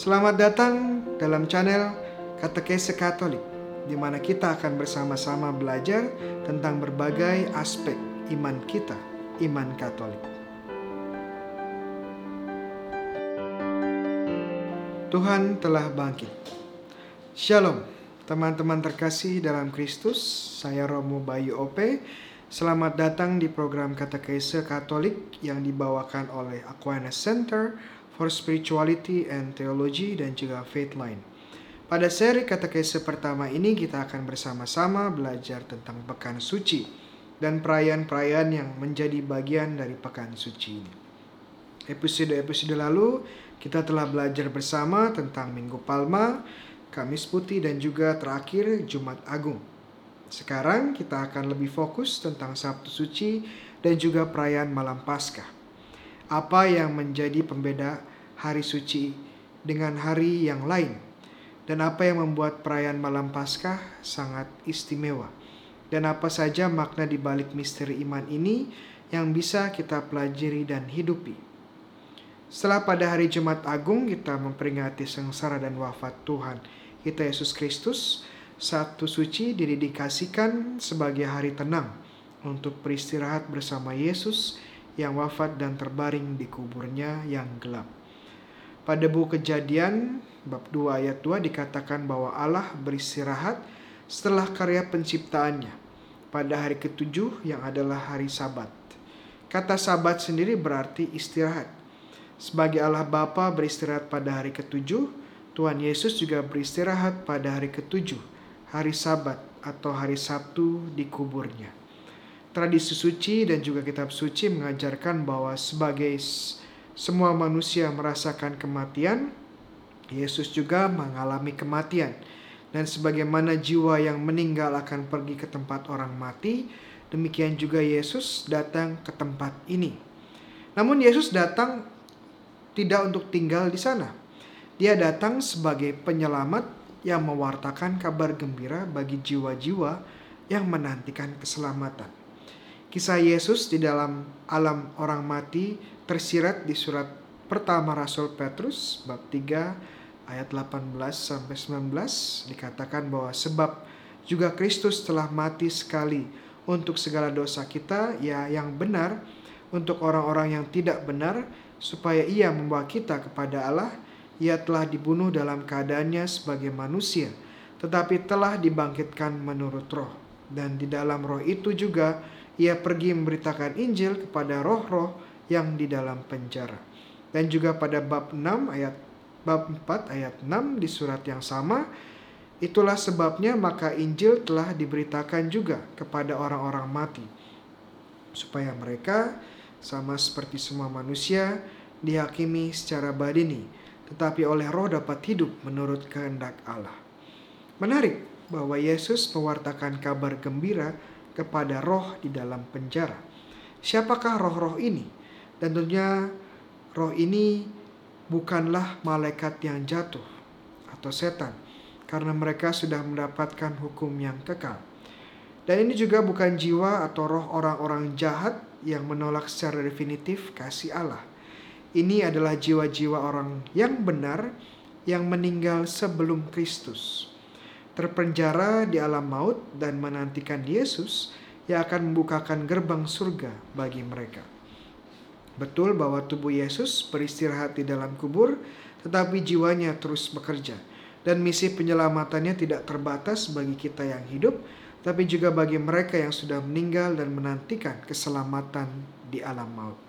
Selamat datang dalam channel Katekese Katolik, di mana kita akan bersama-sama belajar tentang berbagai aspek iman kita, iman Katolik. Tuhan telah bangkit. Shalom, teman-teman terkasih dalam Kristus. Saya Romo Bayu Ope. Selamat datang di program Katekese Katolik yang dibawakan oleh Aquinas Center for Spirituality and Theology dan juga Faithline. Pada seri katekese pertama ini kita akan bersama-sama belajar tentang pekan suci dan perayaan-perayaan yang menjadi bagian dari pekan suci ini. Episode-episode lalu kita telah belajar bersama tentang Minggu Palma, Kamis Putih dan juga terakhir Jumat Agung. Sekarang kita akan lebih fokus tentang Sabtu Suci dan juga perayaan Malam Paskah. Apa yang menjadi pembeda hari suci dengan hari yang lain dan apa yang membuat perayaan malam Paskah sangat istimewa dan apa saja makna di balik misteri iman ini yang bisa kita pelajari dan hidupi. Setelah pada hari Jumat Agung kita memperingati sengsara dan wafat Tuhan kita Yesus Kristus, Sabtu Suci didedikasikan sebagai hari tenang untuk beristirahat bersama Yesus yang wafat dan terbaring di kuburnya yang gelap. Pada buku kejadian bab 2 ayat 2 dikatakan bahwa Allah beristirahat setelah karya penciptaannya pada hari ketujuh yang adalah hari sabat. Kata sabat sendiri berarti istirahat. Sebagai Allah Bapa beristirahat pada hari ketujuh, Tuhan Yesus juga beristirahat pada hari ketujuh, hari sabat atau hari Sabtu di kuburnya. Tradisi suci dan juga kitab suci mengajarkan bahwa sebagai semua manusia merasakan kematian, Yesus juga mengalami kematian. Dan sebagaimana jiwa yang meninggal akan pergi ke tempat orang mati, demikian juga Yesus datang ke tempat ini. Namun Yesus datang tidak untuk tinggal di sana. Dia datang sebagai penyelamat yang mewartakan kabar gembira bagi jiwa-jiwa yang menantikan keselamatan. Kisah Yesus di dalam alam orang mati tersirat di surat pertama Rasul Petrus bab 3 ayat 18 sampai 19 dikatakan bahwa sebab juga Kristus telah mati sekali untuk segala dosa kita ya yang benar untuk orang-orang yang tidak benar supaya ia membawa kita kepada Allah. Ia telah dibunuh dalam keadaannya sebagai manusia tetapi telah dibangkitkan menurut roh. Dan di dalam roh itu juga ia pergi memberitakan Injil kepada roh-roh yang di dalam penjara. Dan juga pada bab 6 ayat bab 4 ayat 6 di surat yang sama, itulah sebabnya maka Injil telah diberitakan juga kepada orang-orang mati supaya mereka sama seperti semua manusia dihakimi secara badini, tetapi oleh roh dapat hidup menurut kehendak Allah. Menarik bahwa Yesus mewartakan kabar gembira kepada roh di dalam penjara. Siapakah roh-roh ini? Dan tentunya roh ini bukanlah malaikat yang jatuh atau setan karena mereka sudah mendapatkan hukum yang kekal. Dan ini juga bukan jiwa atau roh orang-orang jahat yang menolak secara definitif kasih Allah. Ini adalah jiwa-jiwa orang yang benar yang meninggal sebelum Kristus terpenjara di alam maut dan menantikan Yesus yang akan membukakan gerbang surga bagi mereka. Betul bahwa tubuh Yesus beristirahat di dalam kubur, tetapi jiwanya terus bekerja. Dan misi penyelamatannya tidak terbatas bagi kita yang hidup, tapi juga bagi mereka yang sudah meninggal dan menantikan keselamatan di alam maut.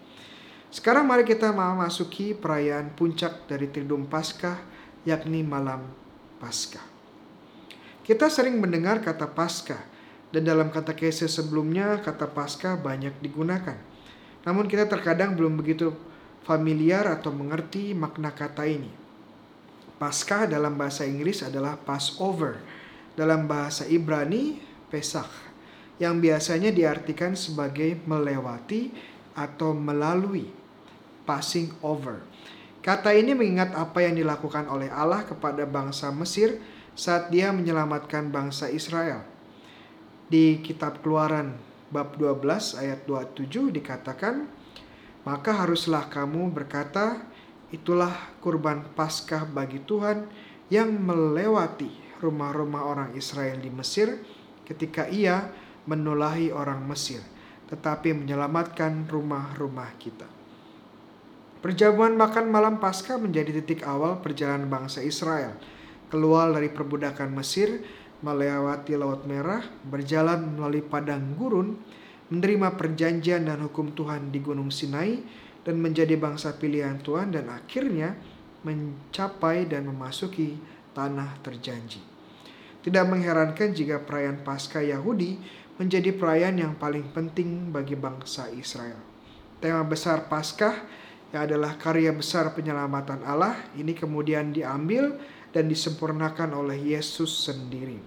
Sekarang mari kita memasuki perayaan puncak dari Triduum Paskah, yakni malam Paskah. Kita sering mendengar kata pasca dan dalam kata kese sebelumnya kata pasca banyak digunakan. Namun kita terkadang belum begitu familiar atau mengerti makna kata ini. Pasca dalam bahasa Inggris adalah Passover. Dalam bahasa Ibrani, Pesach. Yang biasanya diartikan sebagai melewati atau melalui. Passing over. Kata ini mengingat apa yang dilakukan oleh Allah kepada bangsa Mesir saat dia menyelamatkan bangsa Israel. Di kitab Keluaran bab 12 ayat 27 dikatakan, "Maka haruslah kamu berkata, Itulah kurban Paskah bagi Tuhan yang melewati rumah-rumah orang Israel di Mesir ketika ia menulahi orang Mesir, tetapi menyelamatkan rumah-rumah kita. Perjamuan makan malam Paskah menjadi titik awal perjalanan bangsa Israel keluar dari perbudakan Mesir, melewati Laut Merah, berjalan melalui padang gurun, menerima perjanjian dan hukum Tuhan di Gunung Sinai, dan menjadi bangsa pilihan Tuhan dan akhirnya mencapai dan memasuki tanah terjanji. Tidak mengherankan jika perayaan Paskah Yahudi menjadi perayaan yang paling penting bagi bangsa Israel. Tema besar Paskah yang adalah karya besar penyelamatan Allah ini kemudian diambil dan disempurnakan oleh Yesus sendiri.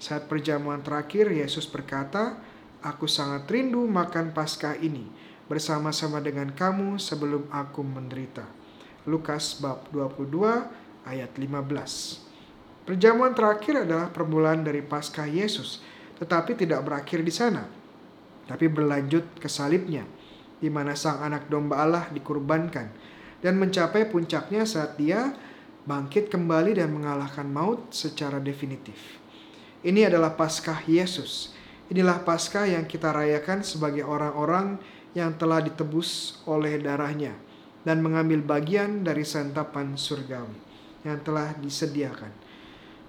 Saat perjamuan terakhir Yesus berkata, "Aku sangat rindu makan Paskah ini." bersama-sama dengan kamu sebelum aku menderita. Lukas bab 22 ayat 15. Perjamuan terakhir adalah permulaan dari Paskah Yesus, tetapi tidak berakhir di sana, tapi berlanjut ke salibnya, di mana sang anak domba Allah dikurbankan dan mencapai puncaknya saat dia bangkit kembali dan mengalahkan maut secara definitif. Ini adalah Paskah Yesus. Inilah Paskah yang kita rayakan sebagai orang-orang yang telah ditebus oleh darahnya dan mengambil bagian dari santapan surgawi yang telah disediakan.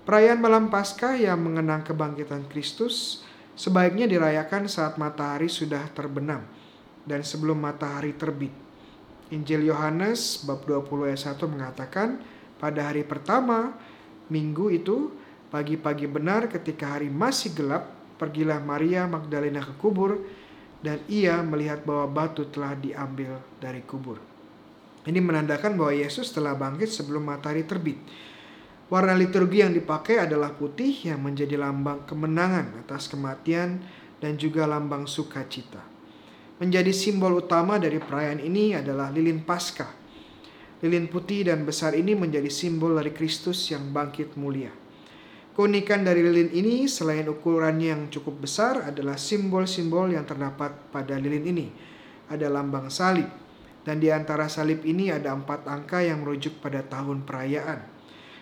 Perayaan malam Paskah yang mengenang kebangkitan Kristus sebaiknya dirayakan saat matahari sudah terbenam dan sebelum matahari terbit. Injil Yohanes bab 20 ayat 1 mengatakan, pada hari pertama minggu itu pagi-pagi benar ketika hari masih gelap, pergilah Maria Magdalena ke kubur dan ia melihat bahwa batu telah diambil dari kubur. Ini menandakan bahwa Yesus telah bangkit sebelum matahari terbit. Warna liturgi yang dipakai adalah putih yang menjadi lambang kemenangan atas kematian dan juga lambang sukacita. Menjadi simbol utama dari perayaan ini adalah lilin Paskah. Lilin putih dan besar ini menjadi simbol dari Kristus yang bangkit mulia. Keunikan dari lilin ini selain ukurannya yang cukup besar adalah simbol-simbol yang terdapat pada lilin ini. Ada lambang salib, dan di antara salib ini ada empat angka yang merujuk pada tahun perayaan.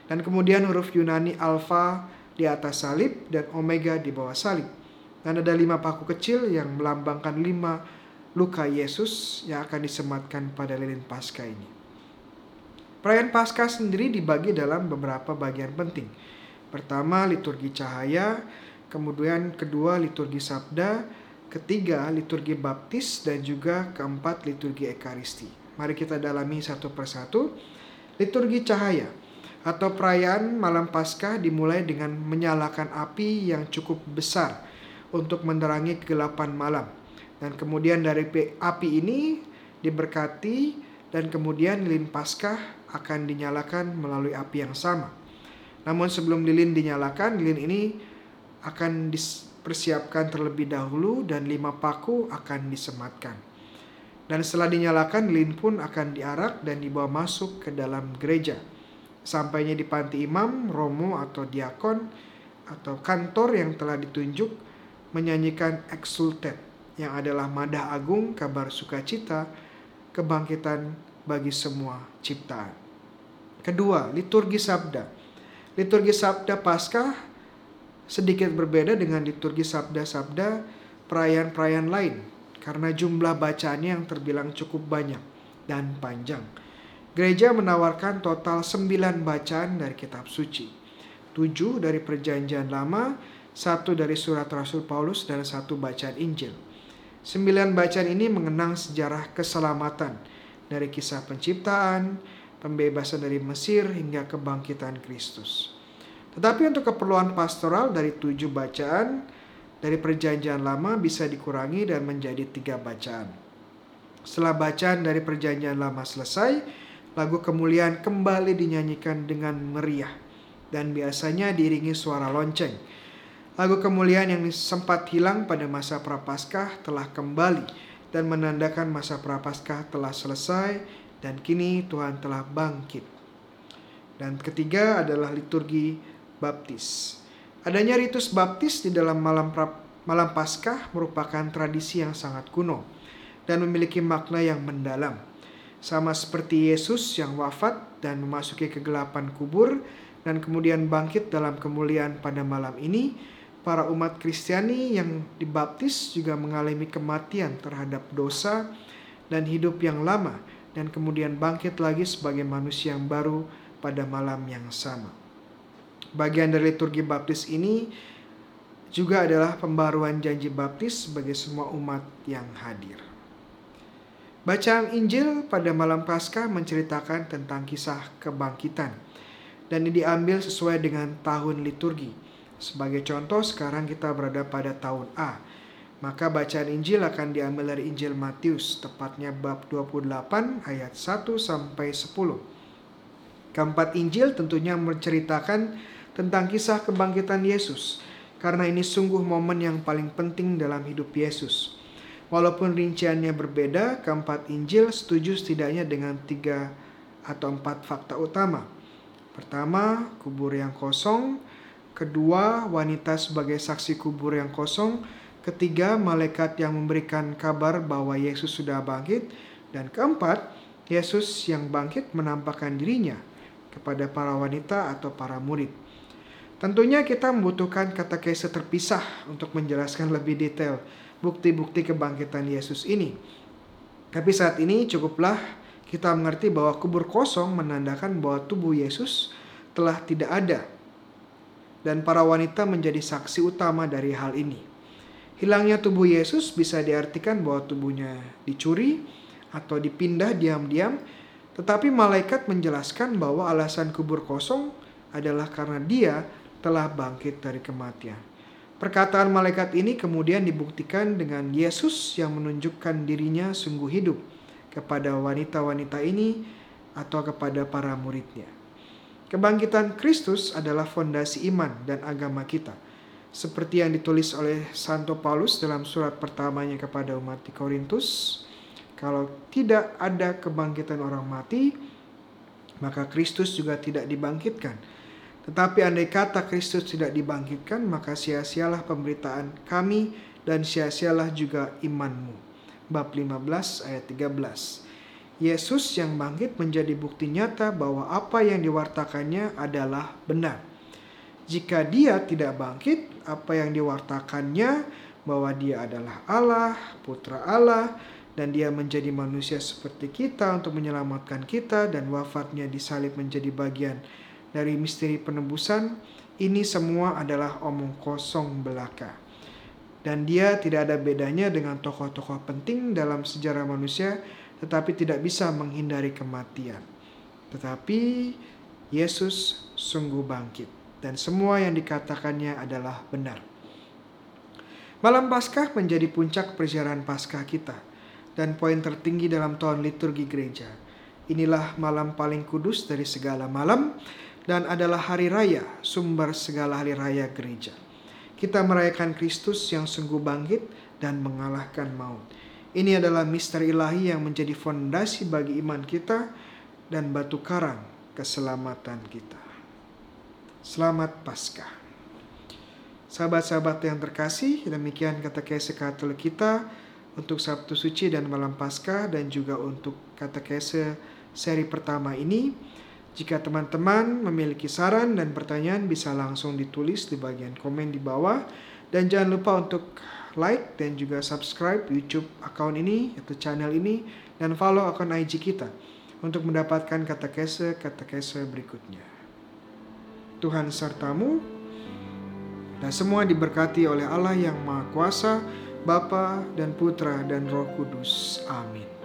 Dan kemudian huruf Yunani alfa di atas salib dan omega di bawah salib. Dan ada lima paku kecil yang melambangkan lima luka Yesus yang akan disematkan pada lilin Paskah ini. Perayaan Paskah sendiri dibagi dalam beberapa bagian penting Pertama liturgi cahaya, kemudian kedua liturgi sabda, ketiga liturgi baptis dan juga keempat liturgi ekaristi. Mari kita dalami satu persatu. Liturgi cahaya atau perayaan malam Paskah dimulai dengan menyalakan api yang cukup besar untuk menerangi kegelapan malam. Dan kemudian dari api ini diberkati dan kemudian lilin Paskah akan dinyalakan melalui api yang sama. Namun sebelum lilin dinyalakan, lilin ini akan dipersiapkan terlebih dahulu dan lima paku akan disematkan. Dan setelah dinyalakan, lilin pun akan diarak dan dibawa masuk ke dalam gereja. Sampainya di panti imam, romo atau diakon atau kantor yang telah ditunjuk menyanyikan exultet yang adalah madah agung kabar sukacita kebangkitan bagi semua ciptaan. Kedua, liturgi sabda. Liturgi Sabda Paskah sedikit berbeda dengan liturgi sabda-sabda perayaan-perayaan lain karena jumlah bacaannya yang terbilang cukup banyak dan panjang. Gereja menawarkan total 9 bacaan dari kitab suci. 7 dari perjanjian lama, satu dari surat Rasul Paulus dan satu bacaan Injil. Sembilan bacaan ini mengenang sejarah keselamatan dari kisah penciptaan, pembebasan dari Mesir hingga kebangkitan Kristus. Tetapi untuk keperluan pastoral dari tujuh bacaan dari perjanjian lama bisa dikurangi dan menjadi tiga bacaan. Setelah bacaan dari perjanjian lama selesai, lagu kemuliaan kembali dinyanyikan dengan meriah dan biasanya diiringi suara lonceng. Lagu kemuliaan yang sempat hilang pada masa Prapaskah telah kembali dan menandakan masa Prapaskah telah selesai dan kini Tuhan telah bangkit. Dan ketiga adalah liturgi baptis. Adanya ritus baptis di dalam malam pra, malam Paskah merupakan tradisi yang sangat kuno dan memiliki makna yang mendalam. Sama seperti Yesus yang wafat dan memasuki kegelapan kubur dan kemudian bangkit dalam kemuliaan pada malam ini, para umat Kristiani yang dibaptis juga mengalami kematian terhadap dosa dan hidup yang lama dan kemudian bangkit lagi sebagai manusia yang baru pada malam yang sama. Bagian dari liturgi baptis ini juga adalah pembaruan janji baptis bagi semua umat yang hadir. Bacaan Injil pada malam Paskah menceritakan tentang kisah kebangkitan dan ini diambil sesuai dengan tahun liturgi. Sebagai contoh sekarang kita berada pada tahun A. Maka bacaan Injil akan diambil dari Injil Matius, tepatnya bab 28 ayat 1 sampai 10. Keempat Injil tentunya menceritakan tentang kisah kebangkitan Yesus, karena ini sungguh momen yang paling penting dalam hidup Yesus. Walaupun rinciannya berbeda, keempat Injil setuju setidaknya dengan tiga atau empat fakta utama. Pertama, kubur yang kosong. Kedua, wanita sebagai saksi kubur yang kosong. Ketiga, malaikat yang memberikan kabar bahwa Yesus sudah bangkit. Dan keempat, Yesus yang bangkit menampakkan dirinya kepada para wanita atau para murid. Tentunya kita membutuhkan kata kese terpisah untuk menjelaskan lebih detail bukti-bukti kebangkitan Yesus ini. Tapi saat ini cukuplah kita mengerti bahwa kubur kosong menandakan bahwa tubuh Yesus telah tidak ada. Dan para wanita menjadi saksi utama dari hal ini. Hilangnya tubuh Yesus bisa diartikan bahwa tubuhnya dicuri atau dipindah diam-diam, tetapi malaikat menjelaskan bahwa alasan kubur kosong adalah karena dia telah bangkit dari kematian. Perkataan malaikat ini kemudian dibuktikan dengan Yesus yang menunjukkan dirinya sungguh hidup kepada wanita-wanita ini atau kepada para muridnya. Kebangkitan Kristus adalah fondasi iman dan agama kita. Seperti yang ditulis oleh Santo Paulus dalam surat pertamanya kepada umat di Korintus, kalau tidak ada kebangkitan orang mati, maka Kristus juga tidak dibangkitkan. Tetapi andai kata Kristus tidak dibangkitkan, maka sia-sialah pemberitaan kami dan sia-sialah juga imanmu. Bab 15 ayat 13. Yesus yang bangkit menjadi bukti nyata bahwa apa yang diwartakannya adalah benar. Jika dia tidak bangkit, apa yang diwartakannya bahwa dia adalah Allah, putra Allah, dan dia menjadi manusia seperti kita untuk menyelamatkan kita dan wafatnya disalib menjadi bagian dari misteri penebusan, ini semua adalah omong kosong belaka. Dan dia tidak ada bedanya dengan tokoh-tokoh penting dalam sejarah manusia, tetapi tidak bisa menghindari kematian. Tetapi Yesus sungguh bangkit, dan semua yang dikatakannya adalah benar. Malam Paskah menjadi puncak perjalanan Paskah kita, dan poin tertinggi dalam tahun liturgi gereja. Inilah malam paling kudus dari segala malam, dan adalah hari raya, sumber segala hari raya gereja. Kita merayakan Kristus yang sungguh bangkit dan mengalahkan maut. Ini adalah misteri ilahi yang menjadi fondasi bagi iman kita dan batu karang keselamatan kita. Selamat Paskah. Sahabat-sahabat yang terkasih, demikian kata kese Katolik kita untuk Sabtu Suci dan Malam Paskah dan juga untuk kata kese seri pertama ini. Jika teman-teman memiliki saran dan pertanyaan bisa langsung ditulis di bagian komen di bawah. Dan jangan lupa untuk like dan juga subscribe YouTube account ini atau channel ini dan follow akun IG kita untuk mendapatkan kata kese kata kese berikutnya. Tuhan sertamu dan semua diberkati oleh Allah yang Maha Kuasa, Bapa dan Putra dan Roh Kudus. Amin.